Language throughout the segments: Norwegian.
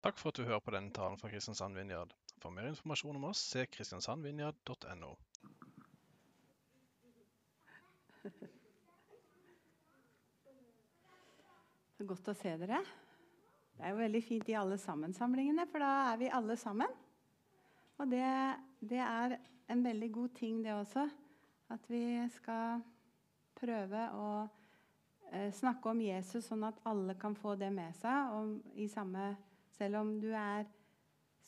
Takk for at du hører på denne talen fra Kristiansand Vinjard. For mer informasjon om oss, se kristiansandvinjard.no. Så godt å se dere. Det er jo veldig fint i alle sammensamlingene, for da er vi alle sammen. Og det, det er en veldig god ting, det også. At vi skal prøve å eh, snakke om Jesus sånn at alle kan få det med seg. og i samme, selv om du er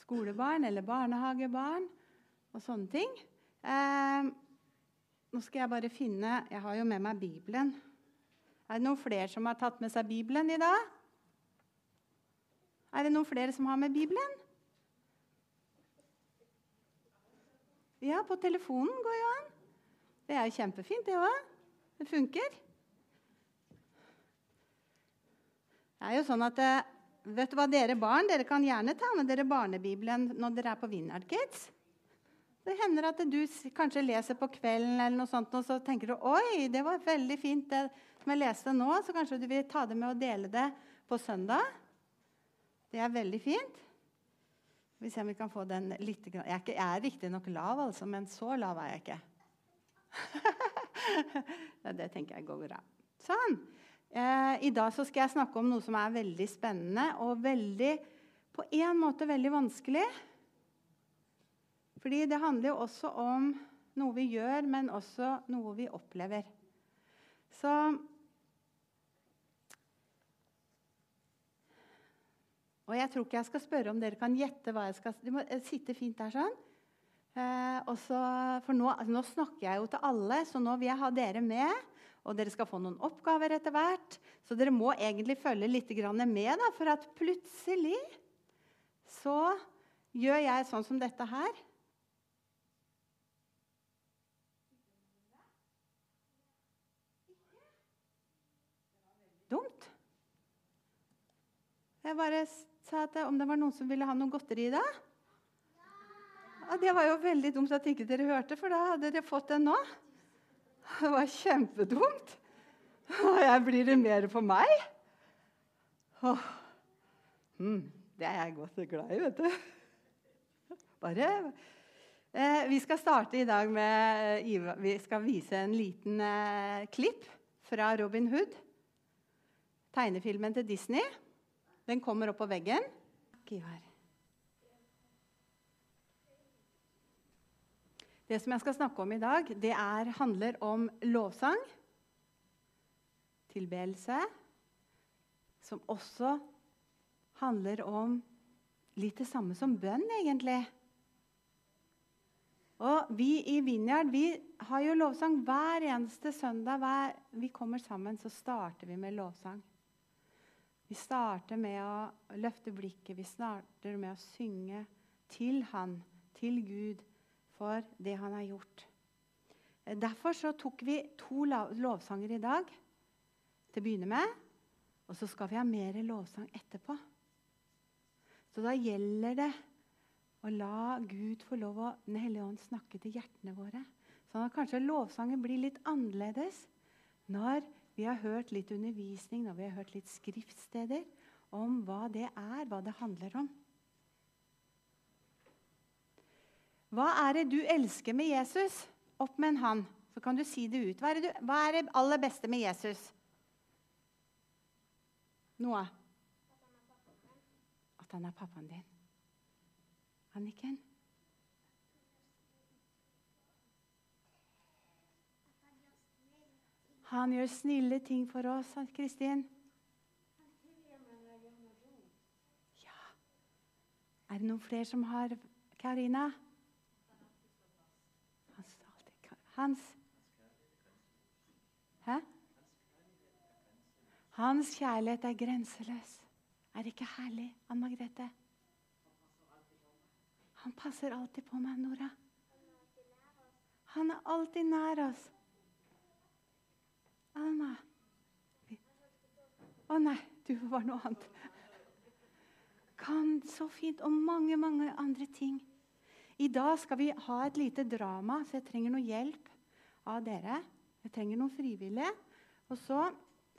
skolebarn eller barnehagebarn og sånne ting. Eh, nå skal jeg bare finne Jeg har jo med meg Bibelen. Er det noen flere som har tatt med seg Bibelen i dag? Er det noen flere som har med Bibelen? Ja, på telefonen går jo an. Det er jo kjempefint, det òg. Det funker. Det er jo sånn at eh, vet du hva, Dere barn dere kan gjerne ta med dere barnebibelen når dere er på Vinnard Kids. Det hender at du kanskje leser på kvelden, eller noe sånt, og så tenker du oi, det var veldig fint det som jeg leste nå, så kanskje du vil ta det med og dele det på søndag. Det er veldig fint. Vi ser om vi kan få den litt Jeg er, ikke, jeg er riktignok lav, altså, men så lav er jeg ikke. det tenker jeg går bra. Sånn. Eh, I dag skal jeg snakke om noe som er veldig spennende og veldig, på en måte veldig vanskelig. Fordi det handler jo også om noe vi gjør, men også noe vi opplever. Så Og jeg tror ikke jeg skal spørre om dere kan gjette hva jeg skal Du må sitte fint der sånn. Eh, også, for nå, altså, nå, snakker jeg jo til alle, så nå vil jeg ha dere med. Og dere skal få noen oppgaver etter hvert. Så dere må egentlig følge litt med, da, for at plutselig så gjør jeg sånn som dette her. Dumt. Jeg bare sa at om det var noen som ville ha noe godteri i dag. Det var jo veldig dumt at ikke dere hørte, for da hadde dere fått den nå. Det var kjempedumt. Og jeg blir det mer for meg? Åh. Mm, det er jeg godt glad i, vet du. Bare eh, Vi skal starte i dag med Vi skal vise en liten eh, klipp fra Robin Hood. Tegnefilmen til Disney. Den kommer opp på veggen. Det som jeg skal snakke om i dag, det er, handler om lovsang, tilbedelse, som også handler om litt det samme som bønn, egentlig. Og Vi i Vinjard vi har jo lovsang hver eneste søndag. Hver vi kommer sammen, så starter vi med lovsang. Vi starter med å løfte blikket, vi starter med å synge til Han, til Gud, for det Han har gjort. Derfor så tok vi to lovsanger i dag til å begynne med. Og så skal vi ha mer lovsang etterpå. Så da gjelder det å la Gud få lov å Den hellige ånd snakke til hjertene våre. Sånn at kanskje lovsangen blir litt annerledes når vi har hørt litt undervisning når vi har hørt litt skriftsteder om hva det er, hva det handler om. Hva er det du elsker med Jesus? Opp med en hånd, så kan du si det ut. Hva er det, du, hva er det aller beste med Jesus? Noe? At han er pappaen din. Anniken? Han gjør snille ting for oss, Kristin. Ja. Er det noen flere som har Karina? Hans, Hans. Hæ? Hans kjærlighet er grenseløs. Er det ikke herlig, Ann Margrethe? Han passer alltid på meg, Nora. Han er alltid nær oss. Alma. Å nei, du var noe annet. Kan så fint. Og mange, mange andre ting. I dag skal vi ha et lite drama, så jeg trenger noe hjelp av dere. Jeg trenger noen frivillige. Og så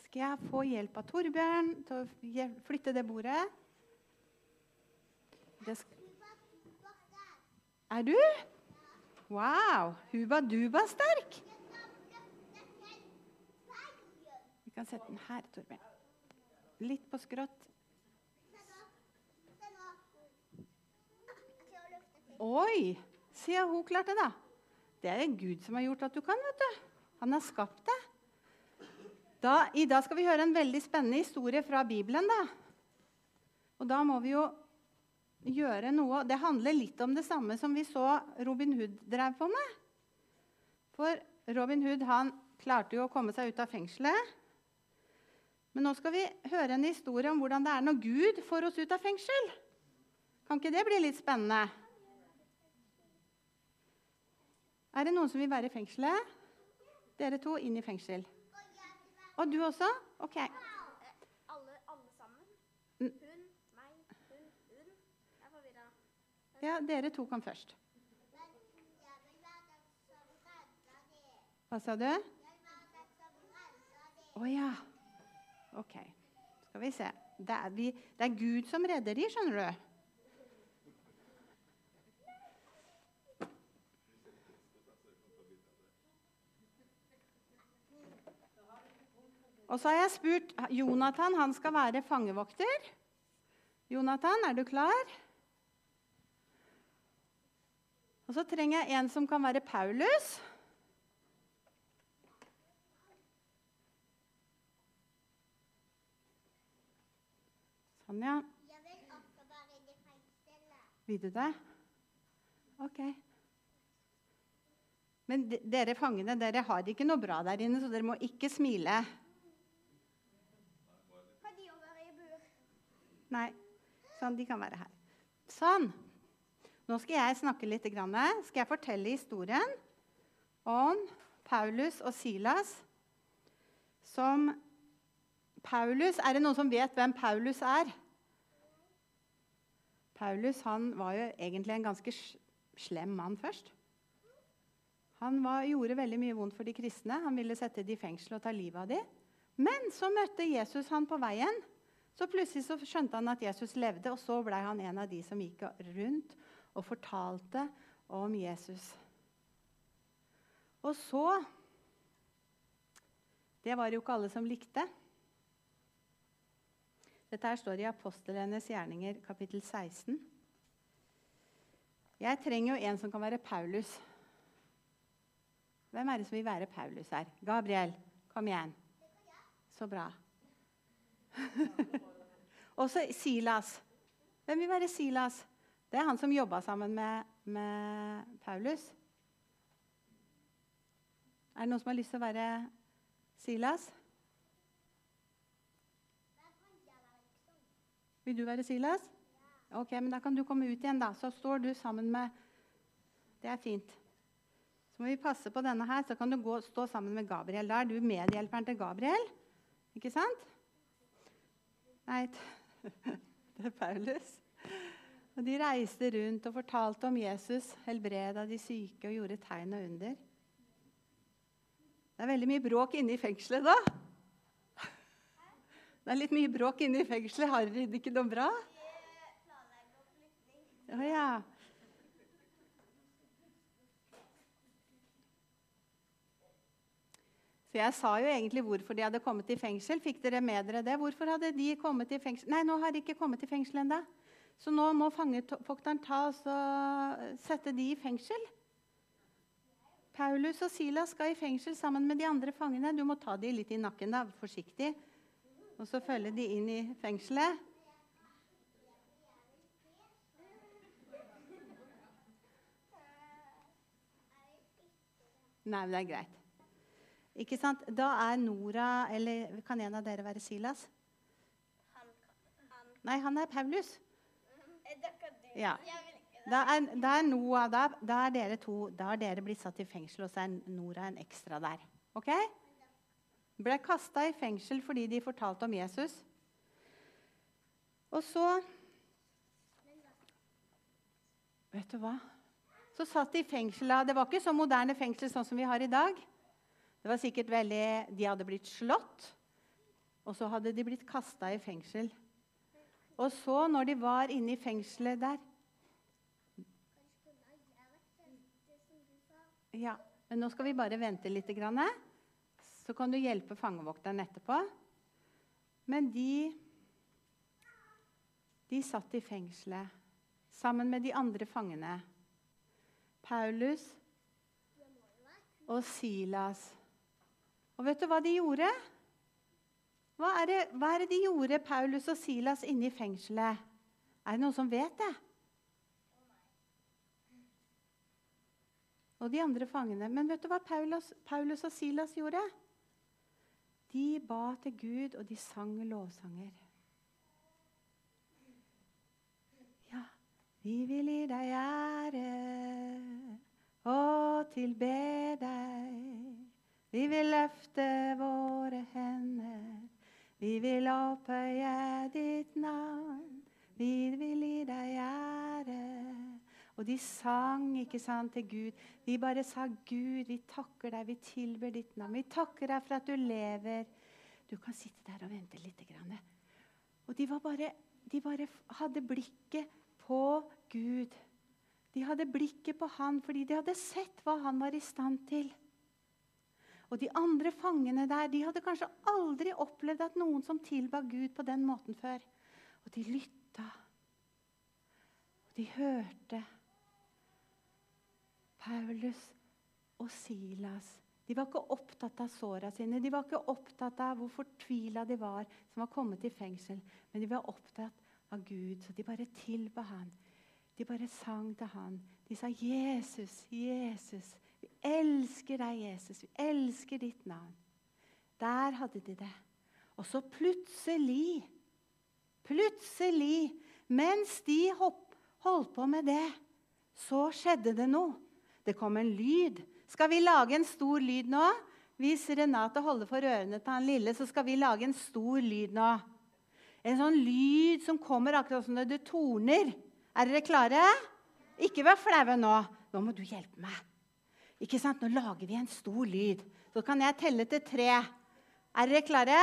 skal jeg få hjelp av Torbjørn til å flytte det bordet. Det er du? Wow! Huba duba sterk. Vi kan sette den her, Torbjørn. Litt på skrått. Oi! Se, hun klarte det. Det er Gud som har gjort at du kan. vet du. Han har skapt det. Da, I dag skal vi høre en veldig spennende historie fra Bibelen. da. Og da må vi jo gjøre noe Det handler litt om det samme som vi så Robin Hood drev på med. For Robin Hood han klarte jo å komme seg ut av fengselet. Men nå skal vi høre en historie om hvordan det er når Gud får oss ut av fengsel. Kan ikke det bli litt spennende? Er det noen som vil være i fengselet? Dere to inn i fengsel. Og du også? OK. Alle, alle sammen? Mm. Hun, meg, hun, hun. Jeg er forvirra. Ja, dere to kom først. Hva sa du? Å ja. OK. Skal vi se. Det er, vi, det er Gud som redder de, skjønner du. Og så har jeg spurt Jonathan. Han skal være fangevokter. Jonathan, er du klar? Og så trenger jeg en som kan være Paulus. Sånn, ja. Vil du det? OK. Men dere fangene dere har ikke noe bra der inne, så dere må ikke smile. Kan de også være i bur? Nei. Sånn, de kan være her. Sånn. Nå skal jeg snakke litt. Skal jeg fortelle historien om Paulus og Silas som Paulus Er det noen som vet hvem Paulus er? Paulus han var jo egentlig en ganske slem mann først. Han var, gjorde veldig mye vondt for de kristne. Han ville sette de i fengsel og ta livet av de. Men så møtte Jesus han på veien. Så plutselig så skjønte han at Jesus levde, og så ble han en av de som gikk rundt og fortalte om Jesus. Og så Det var jo ikke alle som likte. Dette her står i Apostelenes gjerninger, kapittel 16. Jeg trenger jo en som kan være Paulus. Hvem er det som vil være Paulus her? Gabriel, kom igjen. Så bra. Og så Silas. Hvem vil være Silas? Det er han som jobba sammen med, med Paulus. Er det noen som har lyst til å være Silas? Vil du være Silas? Ok, men Da kan du komme ut igjen, da. Så står du sammen med Det er fint. Så må vi passe på denne her, så kan du gå, stå sammen med Gabriel. Da er du medhjelperen til Gabriel. Ikke sant? Nei, det er Paulus. Og De reiste rundt og fortalte om Jesus, helbreda de syke og gjorde tegn og under. Det er veldig mye bråk inne i fengselet da. Det er litt mye bråk inne i fengselet. Har dere det ikke noe bra? Å ja. Så jeg sa jo egentlig hvorfor de hadde kommet i fengsel. Fikk dere med dere det? Hvorfor hadde de kommet i fengsel? Nei, nå har de ikke kommet i fengsel ennå. Så nå må fangevokteren ta og sette de i fengsel. Paulus og Silas skal i fengsel sammen med de andre fangene. Du må ta de litt i nakken, da, forsiktig. Og så følge de inn i fengselet. Nei, men det er greit. Ikke sant? Da er Nora Eller kan en av dere være Silas? Han, han. Nei, han er Paulus. Du. Ja. Da er, da er Noah da, da er dere to Da er dere blitt satt i fengsel, og så er Nora en ekstra der. OK? Ble kasta i fengsel fordi de fortalte om Jesus. Og så Vet du hva? Så satt de i fengsel. Det var ikke så moderne fengsel sånn som vi har i dag. Det var sikkert veldig, De hadde blitt slått, og så hadde de blitt kasta i fengsel. Og så, når de var inne i fengselet der Ja, men Nå skal vi bare vente litt, eh? så kan du hjelpe fangevokteren etterpå. Men de De satt i fengselet sammen med de andre fangene. Paulus og Silas. Og vet du hva de gjorde? Hva er, det, hva er det de gjorde, Paulus og Silas, inne i fengselet? Er det noen som vet det? Og de andre fangene. Men vet du hva Paulus, Paulus og Silas gjorde? De ba til Gud, og de sang lovsanger. Ja, vi vil gi deg ære og tilbe deg. Vi vil løfte våre hender. Vi vil opphøye ditt navn. Vi vil gi deg ære. Og de sang ikke sant, til Gud. De bare sa, 'Gud, vi takker deg, vi tilber ditt navn.' 'Vi takker deg for at du lever.' Du kan sitte der og vente litt. Og de, bare, de bare hadde blikket på Gud. De hadde blikket på han fordi de hadde sett hva han var i stand til. Og de andre fangene der de hadde kanskje aldri opplevd at noen som tilba Gud på den måten før. Og de lytta. Og de hørte. Paulus og Silas de var ikke opptatt av såra sine, de var ikke opptatt av hvor fortvila de var som var kommet i fengsel, men de var opptatt av Gud, så de bare tilba han. De bare sang til han. De sa, 'Jesus, Jesus, elsker deg, Jesus. Vi elsker ditt navn.' Der hadde de det. Og så plutselig, plutselig, mens de holdt på med det, så skjedde det noe. Det kom en lyd. Skal vi lage en stor lyd nå? Hvis Renate holder for ørene til han lille, så skal vi lage en stor lyd nå. En sånn lyd som kommer akkurat som når det torner. Er dere klare? Ikke vær flaue nå. Nå må du hjelpe meg. Ikke sant? Nå lager vi en stor lyd. Så kan jeg telle til tre. Er dere klare?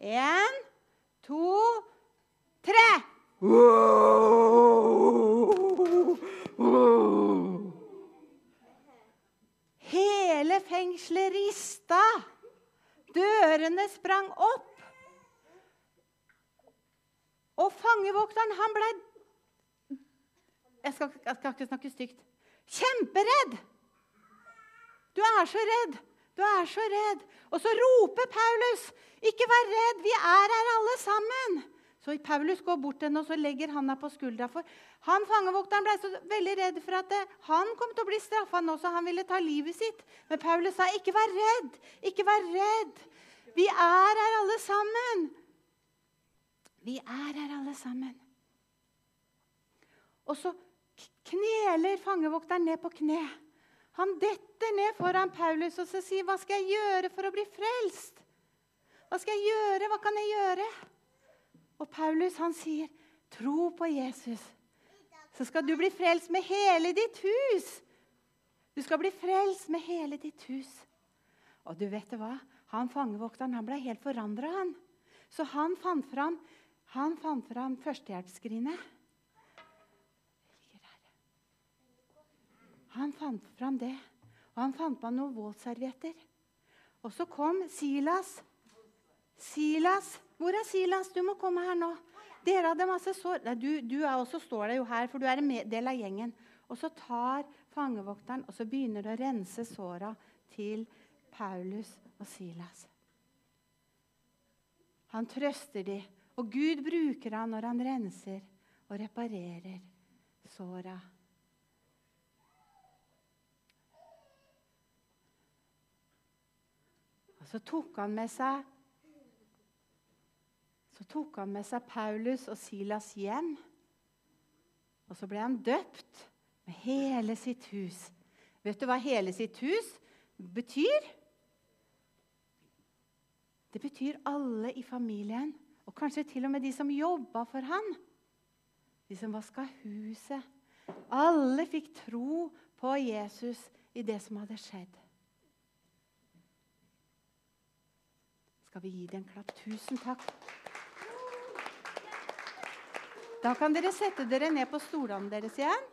Ja. En, to, tre. Hele fengselet rista. Dørene sprang opp. Og fangevokteren, han blei jeg skal, jeg skal ikke snakke stygt. Kjemperedd! Du er så redd. Du er så redd. Og så roper Paulus, 'Ikke vær redd, vi er her alle sammen.' Så Paulus går bort til henne og så legger handa på skuldra. For han fangevokteren ble så veldig redd for at han kom til å bli straffa nå, så han ville ta livet sitt. Men Paulus sa, 'Ikke vær redd. Ikke vær redd. Vi er her alle sammen.' Vi er her alle sammen. Og så kneler fangevokteren ned på kne. Han detter ned foran Paulus og så sier, 'Hva skal jeg gjøre for å bli frelst?' Hva skal jeg gjøre? Hva kan jeg gjøre? Og Paulus han sier, 'Tro på Jesus, så skal du bli frelst med hele ditt hus.' Du skal bli frelst med hele ditt hus. Og du vet hva? Han fangevokteren han ble helt forandra, han. Så han fant fram, han fram førstehjelpsskrinet. Han fant fram det. Og han fant fram noen våtservietter. Og så kom Silas. Silas, hvor er Silas? Du må komme her nå. Dere hadde masse sår. Nei, du, du også står der jo her, for du er en del av gjengen. Og så tar fangevokteren og så begynner å rense såra til Paulus og Silas. Han trøster dem, og Gud bruker han når han renser og reparerer såra. Så tok han med seg så tok han med seg Paulus og Silas hjem. Og så ble han døpt med hele sitt hus. Vet du hva hele sitt hus betyr? Det betyr alle i familien, og kanskje til og med de som jobba for han. De som vaska huset. Alle fikk tro på Jesus i det som hadde skjedd. Skal vi gi dem en klapp? Tusen takk. Da kan dere sette dere ned på stolene deres igjen.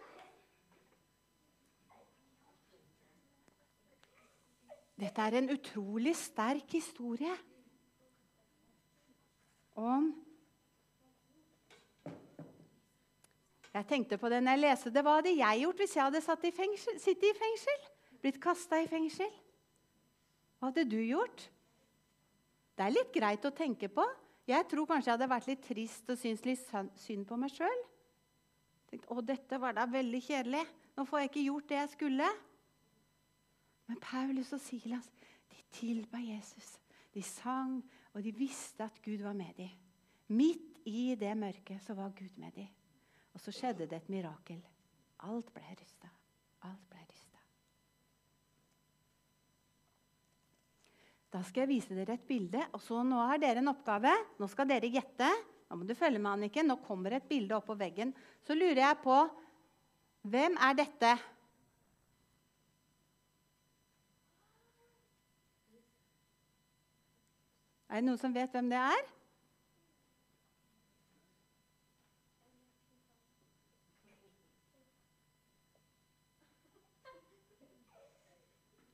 Dette er en utrolig sterk historie om Jeg tenkte på det når jeg leste det. Hva hadde jeg gjort hvis jeg hadde i fengsel, sittet i fengsel? Blitt kasta i fengsel? Hva hadde du gjort? Det er litt greit å tenke på. Jeg tror kanskje jeg hadde vært litt trist og syntes litt synd på meg sjøl. Å, dette var da veldig kjedelig. Nå får jeg ikke gjort det jeg skulle. Men Paulus og Silas de tilba Jesus. De sang, og de visste at Gud var med dem. Midt i det mørket så var Gud med dem. Og så skjedde det et mirakel. Alt ble rysta. Alt ble rysta. Da skal jeg vise dere et bilde. og så Nå har dere en oppgave. Nå skal dere gjette. Nå må du følge med, Anniken. Nå kommer et bilde opp på veggen. Så lurer jeg på Hvem er dette? Er det noen som vet hvem det er?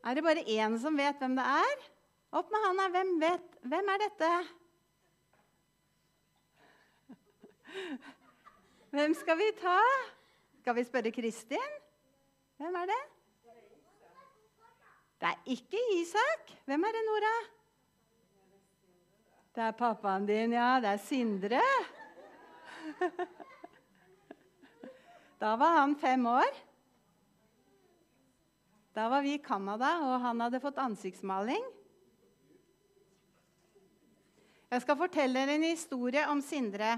Er det bare én som vet hvem det er? Opp med handa. Hvem, vet, hvem er dette? Hvem skal vi ta? Skal vi spørre Kristin? Hvem er det? Det er ikke Isak. Hvem er det, Nora? Det er pappaen din, ja. Det er Sindre. Da var han fem år. Da var vi i Canada, og han hadde fått ansiktsmaling. Jeg skal fortelle dere en historie om Sindre.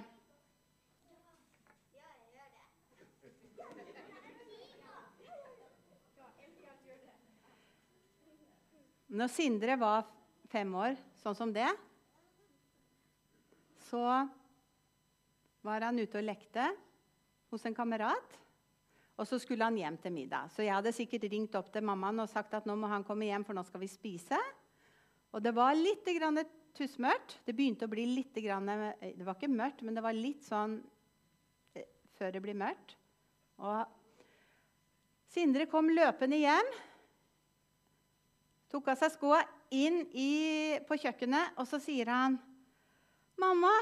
Når Sindre var fem år, sånn som det, så var han ute og lekte hos en kamerat. Og så skulle han hjem til middag. Så jeg hadde sikkert ringt opp til mammaen og sagt at nå må han komme hjem, for nå skal vi spise. Og det var litt tussmørkt. Det begynte å bli litt grann, Det var ikke mørkt, men det var litt sånn eh, før det blir mørkt. Og Sindre kom løpende hjem. Tok av seg skoa, inn i, på kjøkkenet, og så sier han 'Mamma,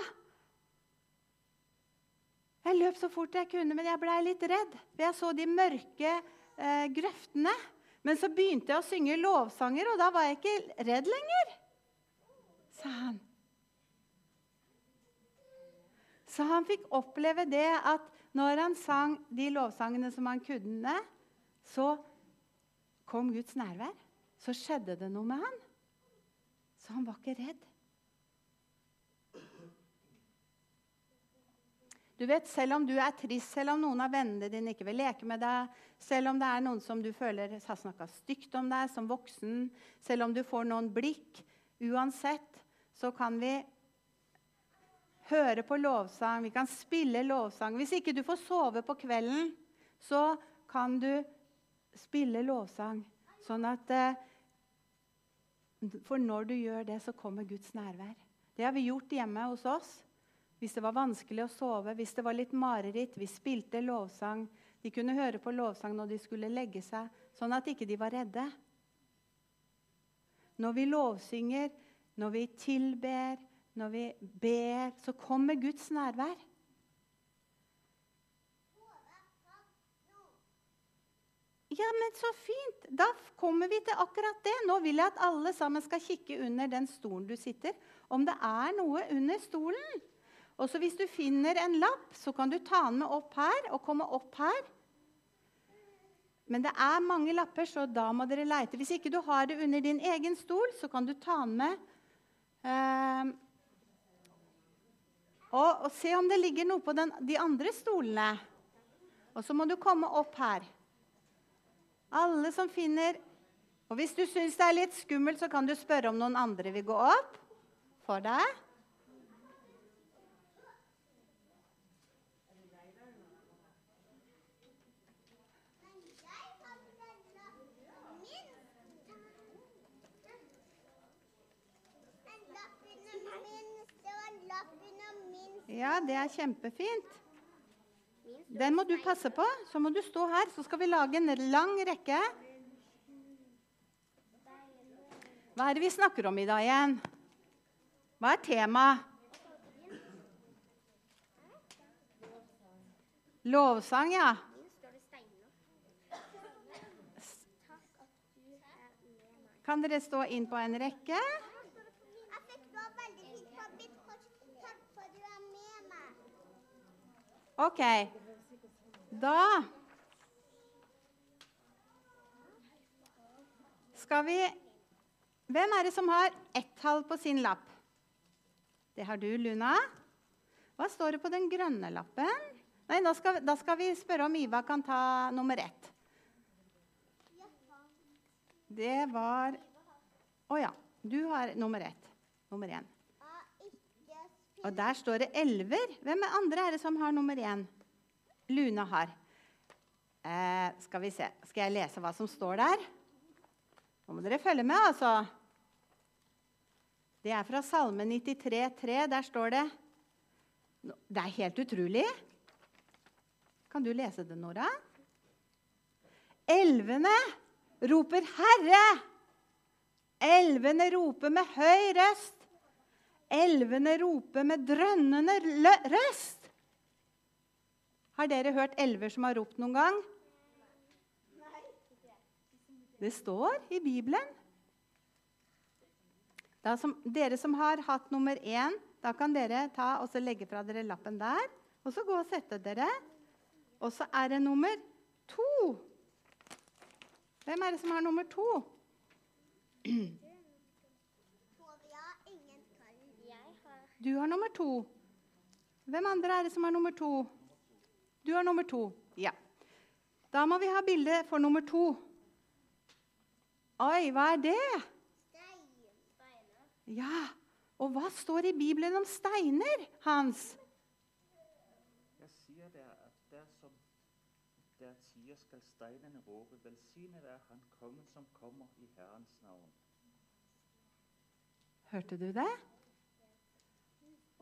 jeg løp så fort jeg kunne, men jeg blei litt redd. For jeg så de mørke eh, grøftene. Men så begynte jeg å synge lovsanger, og da var jeg ikke redd lenger, sa han. Så han fikk oppleve det at når han sang de lovsangene som han kunne, så kom Guds nærvær. Så skjedde det noe med han. Så han var ikke redd. Du vet, Selv om du er trist, selv om noen av vennene dine ikke vil leke med deg, selv om det er noen som du føler har snakka stygt om deg som voksen, selv om du får noen blikk Uansett så kan vi høre på lovsang, vi kan spille lovsang. Hvis ikke du får sove på kvelden, så kan du spille lovsang. Sånn at eh, For når du gjør det, så kommer Guds nærvær. Det har vi gjort hjemme hos oss. Hvis det var vanskelig å sove, hvis det var litt mareritt, vi spilte lovsang. De kunne høre på lovsang når de skulle legge seg, sånn at ikke de var redde. Når vi lovsynger, når vi tilber, når vi ber, så kommer Guds nærvær. Ja, men så fint! Da kommer vi til akkurat det. Nå vil jeg at alle sammen skal kikke under den stolen du sitter. Om det er noe under stolen. Og så Hvis du finner en lapp, så kan du ta den med opp her og komme opp her. Men det er mange lapper, så da må dere leite. Hvis ikke du har det under din egen stol, så kan du ta den med. Eh, og, og, se om det ligger noe på den, de andre stolene. Og så må du komme opp her. Alle som finner Og hvis du syns det er litt skummelt, så kan du spørre om noen andre vil gå opp for deg. Ja, det er kjempefint. Den må du passe på. Så må du stå her. Så skal vi lage en lang rekke. Hva er det vi snakker om i dag igjen? Hva er temaet? Lovsang, ja. Kan dere stå inn på en rekke? Jeg fikk det veldig fint på mitt kors. Takk for at du er med meg. OK. Da skal vi Hvem er det som har ett tall på sin lapp? Det har du, Luna. Hva står det på den grønne lappen? Nei, da skal, da skal vi spørre om Iva kan ta nummer ett. Det var Å ja. Du har nummer ett. Nummer én. Og der står det elver. Hvem andre er det som har nummer én? Luna har. Eh, skal vi se. Skal jeg lese hva som står der? Nå må dere følge med, altså. Det er fra Salme 93, 93,3. Der står det Det er helt utrolig. Kan du lese det, Nora? Elvene roper 'Herre'. Elvene roper med høy røst. Elvene roper med drønnende røst. Har dere hørt elver som har ropt noen gang? Det står i Bibelen. Som, dere som har hatt nummer én, da kan dere ta og legge fra dere lappen der. Og så gå og sette dere. Og så er det nummer to. Hvem er det som har nummer to? Tovia, ingen kan. Jeg har Du har nummer to. Hvem andre er det som har nummer to? Du har nummer to. Ja. Da må vi ha bilde for nummer to. Oi, hva er det? Steiner. Ja, og hva står i Bibelen om steiner, Hans? Jeg sier det at dersom der tier, skal steinene rope, velsignet er han kongen som kommer i Herrens navn. Hørte du det?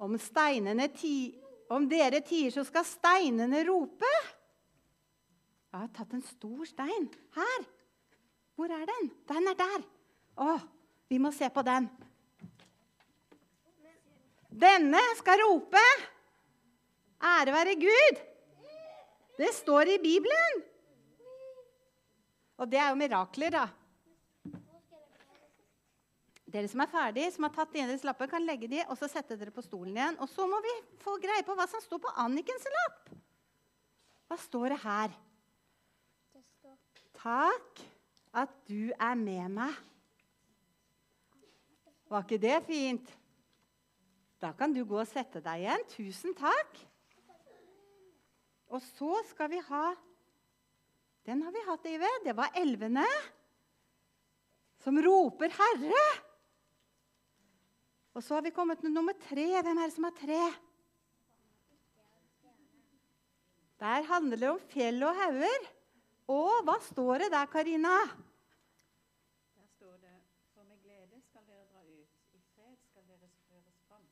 Om ti Om dere tier, så skal steinene rope. Jeg har tatt en stor stein. Her. Hvor er den? Den er der. Å, vi må se på den. Denne skal rope. Ære være Gud. Det står i Bibelen. Og det er jo mirakler, da. Dere som er ferdig, som har tatt deres lapper, kan legge de og så sette dere på stolen igjen. Og så må vi få greie på hva som står på Annikens lapp. Hva står det her? Det står Takk at du er med meg. Var ikke det fint? Da kan du gå og sette deg igjen. Tusen takk. Og så skal vi ha Den har vi hatt, Ive. Det var elvene som roper 'Herre'. Og så har vi kommet til nummer tre. Hvem er det som har tre? Der handler det om fjell og hauger. Og hva står det der, Karina? Der står det For med glede skal dere dra ut, i fred skal dere føres fram.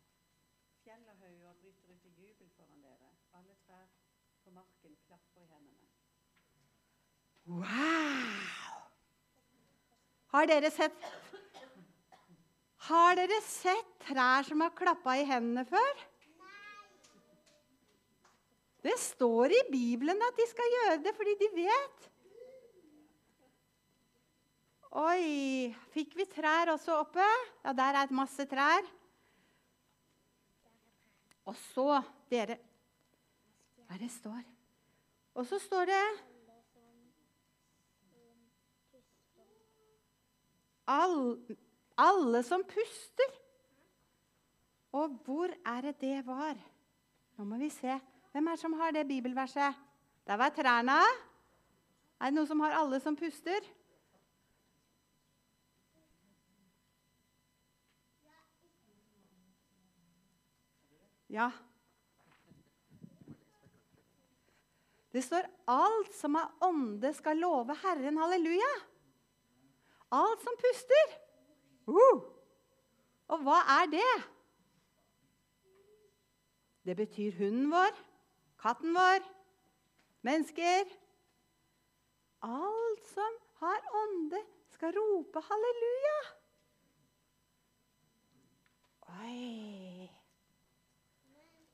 Fjell og hauger bryter ut i jubel foran dere. Alle trær på marken klapper i hendene. Wow! Har dere sett Har dere sett trær som har klappa i hendene før? Det står i Bibelen at de skal gjøre det fordi de vet. Oi, fikk vi trær også oppe? Ja, der er et masse trær. Og så, dere Hva er det står? Og så står det All, alle som puster. Og hvor er det det var? Nå må vi se. Hvem er det som har det bibelverset? Der var trærne. Er det noen som har 'alle som puster'? Ja. Det står 'alt som er ånde, skal love Herren'. Halleluja. Alt som puster. Uh. Og hva er det? Det betyr hunden vår, katten vår, mennesker. Alt som har ånde, skal rope halleluja. Oi.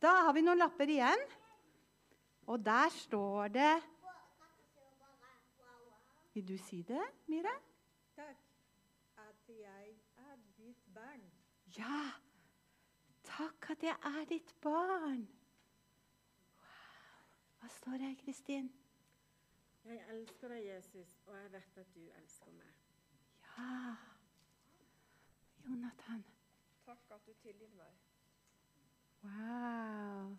Da har vi noen lapper igjen. Og der står det Vil du si det, Mira? Takk at jeg er ditt barn. Ja. Takk at jeg er ditt barn. Wow. Hva står det, Kristin? Jeg elsker deg, Jesus, og jeg vet at du elsker meg. Ja. Jonathan. Takk at du tilgir meg. Wow.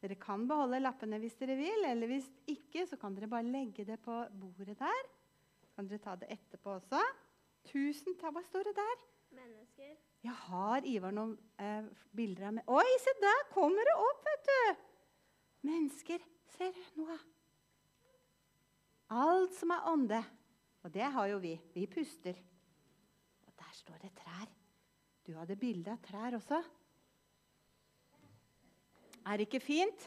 Dere kan beholde lappene hvis dere vil, eller hvis ikke, så kan dere bare legge det på bordet der. Kan dere ta det etterpå også? Tusen takk. Hva står det der? Mennesker. Jeg har Ivar noen eh, bilder av meg. Oi, se der kommer det opp, vet du! Mennesker. Ser du noe? Alt som er ånde. Og det har jo vi. Vi puster. Og der står det trær. Du hadde bilde av trær også. Er det ikke fint?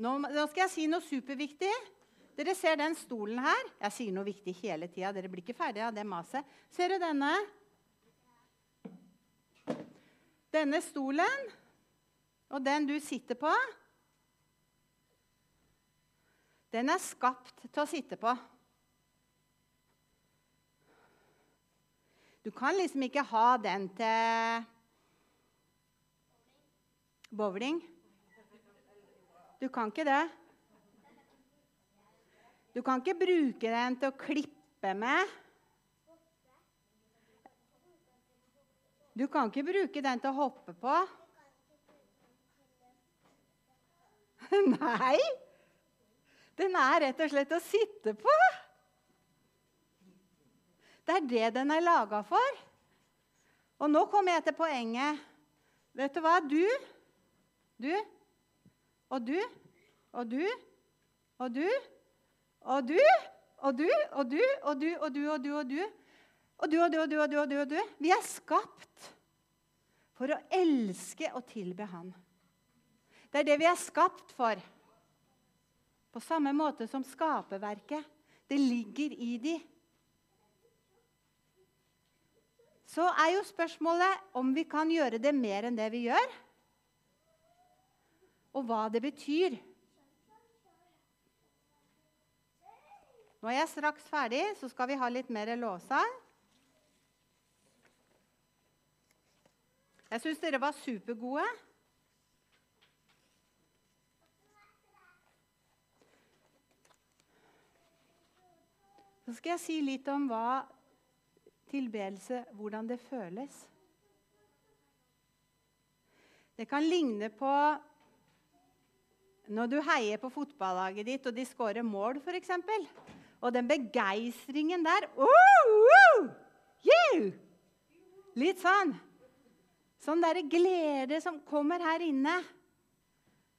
Nå, nå skal jeg si noe superviktig. Dere ser den stolen her? Jeg sier noe viktig hele tida. Dere blir ikke ferdige av det maset. Ser du denne? Denne stolen og den du sitter på, den er skapt til å sitte på. Du kan liksom ikke ha den til bowling. Du kan ikke det. Du kan ikke bruke den til å klippe med. Du kan ikke bruke den til å hoppe på. Nei. Den er rett og slett å sitte på. Det er det den er laga for. Og nå kommer jeg til poenget. Vet du hva? Du, du og du og du og du og du og du og du og du og du og du og du og du. Og du og du og du og du og du. og du. Vi er skapt for å elske og tilbe Han. Det er det vi er skapt for. På samme måte som skaperverket. Det ligger i de. Så er jo spørsmålet om vi kan gjøre det mer enn det vi gjør. Og hva det betyr Nå er jeg straks ferdig, så skal vi ha litt mer lovsang. Jeg syns dere var supergode. Så skal jeg si litt om hva tilbedelse hvordan det føles. Det kan ligne på når du heier på fotballaget ditt, og de skårer mål, f.eks. Og den begeistringen der oh, oh! Litt sånn. Sånn derre glede som kommer her inne.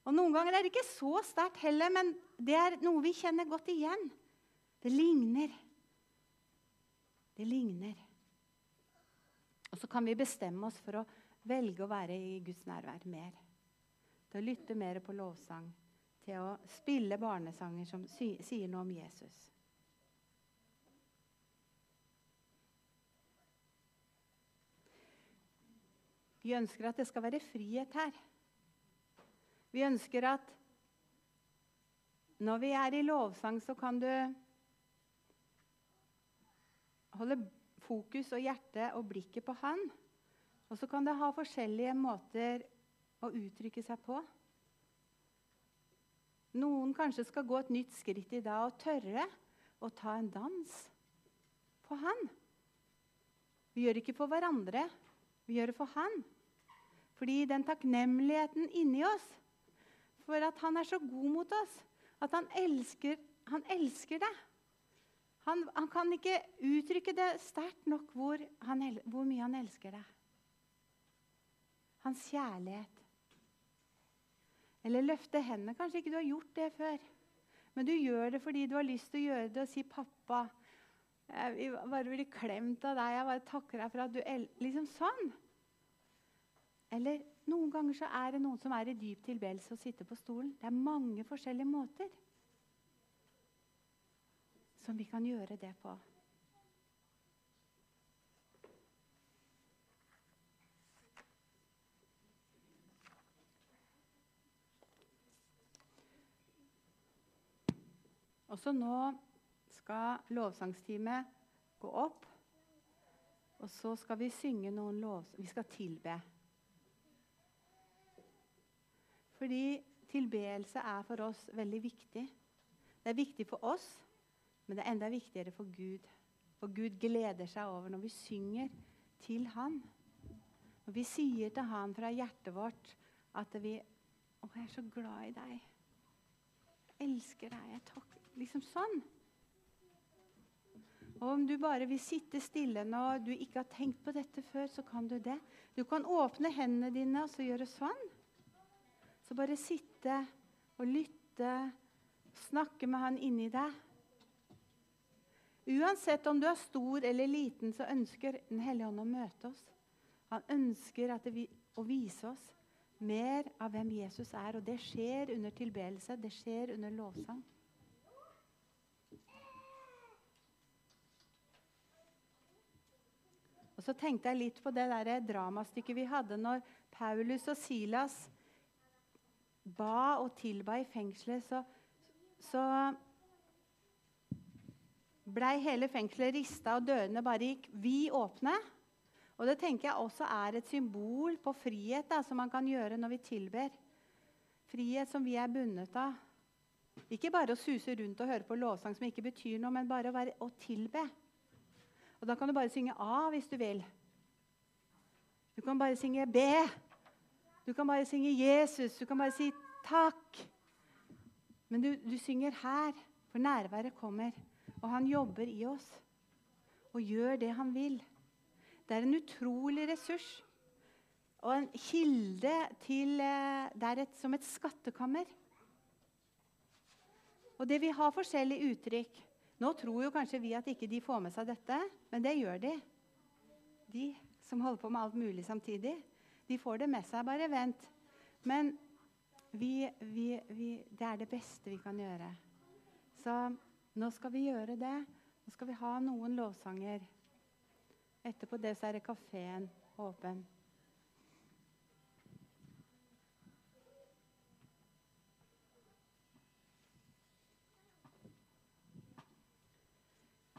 Og Noen ganger er det ikke så sterkt heller, men det er noe vi kjenner godt igjen. Det ligner. Det ligner. Og så kan vi bestemme oss for å velge å være i Guds nærvær mer. Til å lytte mer på lovsang. Til å spille barnesanger som sier noe om Jesus. Vi ønsker at det skal være frihet her. Vi ønsker at når vi er i lovsang, så kan du holde fokus og hjerte og blikket på Han. Og så kan det ha forskjellige måter å uttrykke seg på. Noen kanskje skal gå et nytt skritt i dag og tørre å ta en dans på Han. Vi gjør ikke for hverandre, vi gjør det for Han. Fordi den takknemligheten inni oss for at Han er så god mot oss, at Han elsker, han elsker det. Han, han, kan ikke uttrykke det sterkt nok hvor, han, hvor mye han elsker deg. Hans kjærlighet. Eller løfte hendene. Kanskje ikke du har gjort det før. Men du gjør det fordi du har lyst til å gjøre det og si 'Pappa, Eh, Jeg bare blir klemt av deg. Jeg bare takker deg for at du Liksom sånn. Eller noen ganger så er det noen som er i dyp tilbedelse og sitter på stolen. Det er mange forskjellige måter som vi kan gjøre det på. Også nå skal lovsangsteamet gå opp. Og så skal vi synge noen lov... Vi skal tilbe. Fordi tilbeelse er for oss veldig viktig. Det er viktig for oss, men det er enda viktigere for Gud. For Gud gleder seg over når vi synger til Han. Når vi sier til Han fra hjertet vårt at vi Å, jeg er så glad i deg. Jeg elsker deg. Jeg takker Liksom sånn. Og om du bare vil sitte stille nå du ikke har tenkt på dette før, så kan du det. Du kan åpne hendene dine og så gjøre sånn. Så bare sitte og lytte, snakke med han inni deg. Uansett om du er stor eller liten, så ønsker Den hellige ånd å møte oss. Han ønsker vi, å vise oss mer av hvem Jesus er. Og det skjer under tilbedelse, det skjer under lovsang. Og så tenkte jeg litt på det der dramastykket vi hadde når Paulus og Silas ba og tilba i fengselet. Så, så blei hele fengselet rista, og dørene bare gikk vid åpne. Og Det tenker jeg også er et symbol på frihet da, som man kan gjøre når vi tilber. Frihet som vi er bundet av. Ikke bare å suse rundt og høre på lovsang som ikke betyr noe, men bare å, være, å tilbe. Og da kan du bare synge A hvis du vil. Du kan bare synge B. Du kan bare synge Jesus. Du kan bare si takk. Men du, du synger her, for nærværet kommer. Og han jobber i oss og gjør det han vil. Det er en utrolig ressurs og en kilde til eh, Det er et, som et skattekammer. Og det vi har forskjellige uttrykk nå tror jo kanskje vi at ikke de får med seg dette, men det gjør de. De som holder på med alt mulig samtidig. De får det med seg. Bare vent. Men vi, vi, vi, det er det beste vi kan gjøre. Så nå skal vi gjøre det. Nå skal vi ha noen lovsanger. Etterpå det så er det kafeen åpen.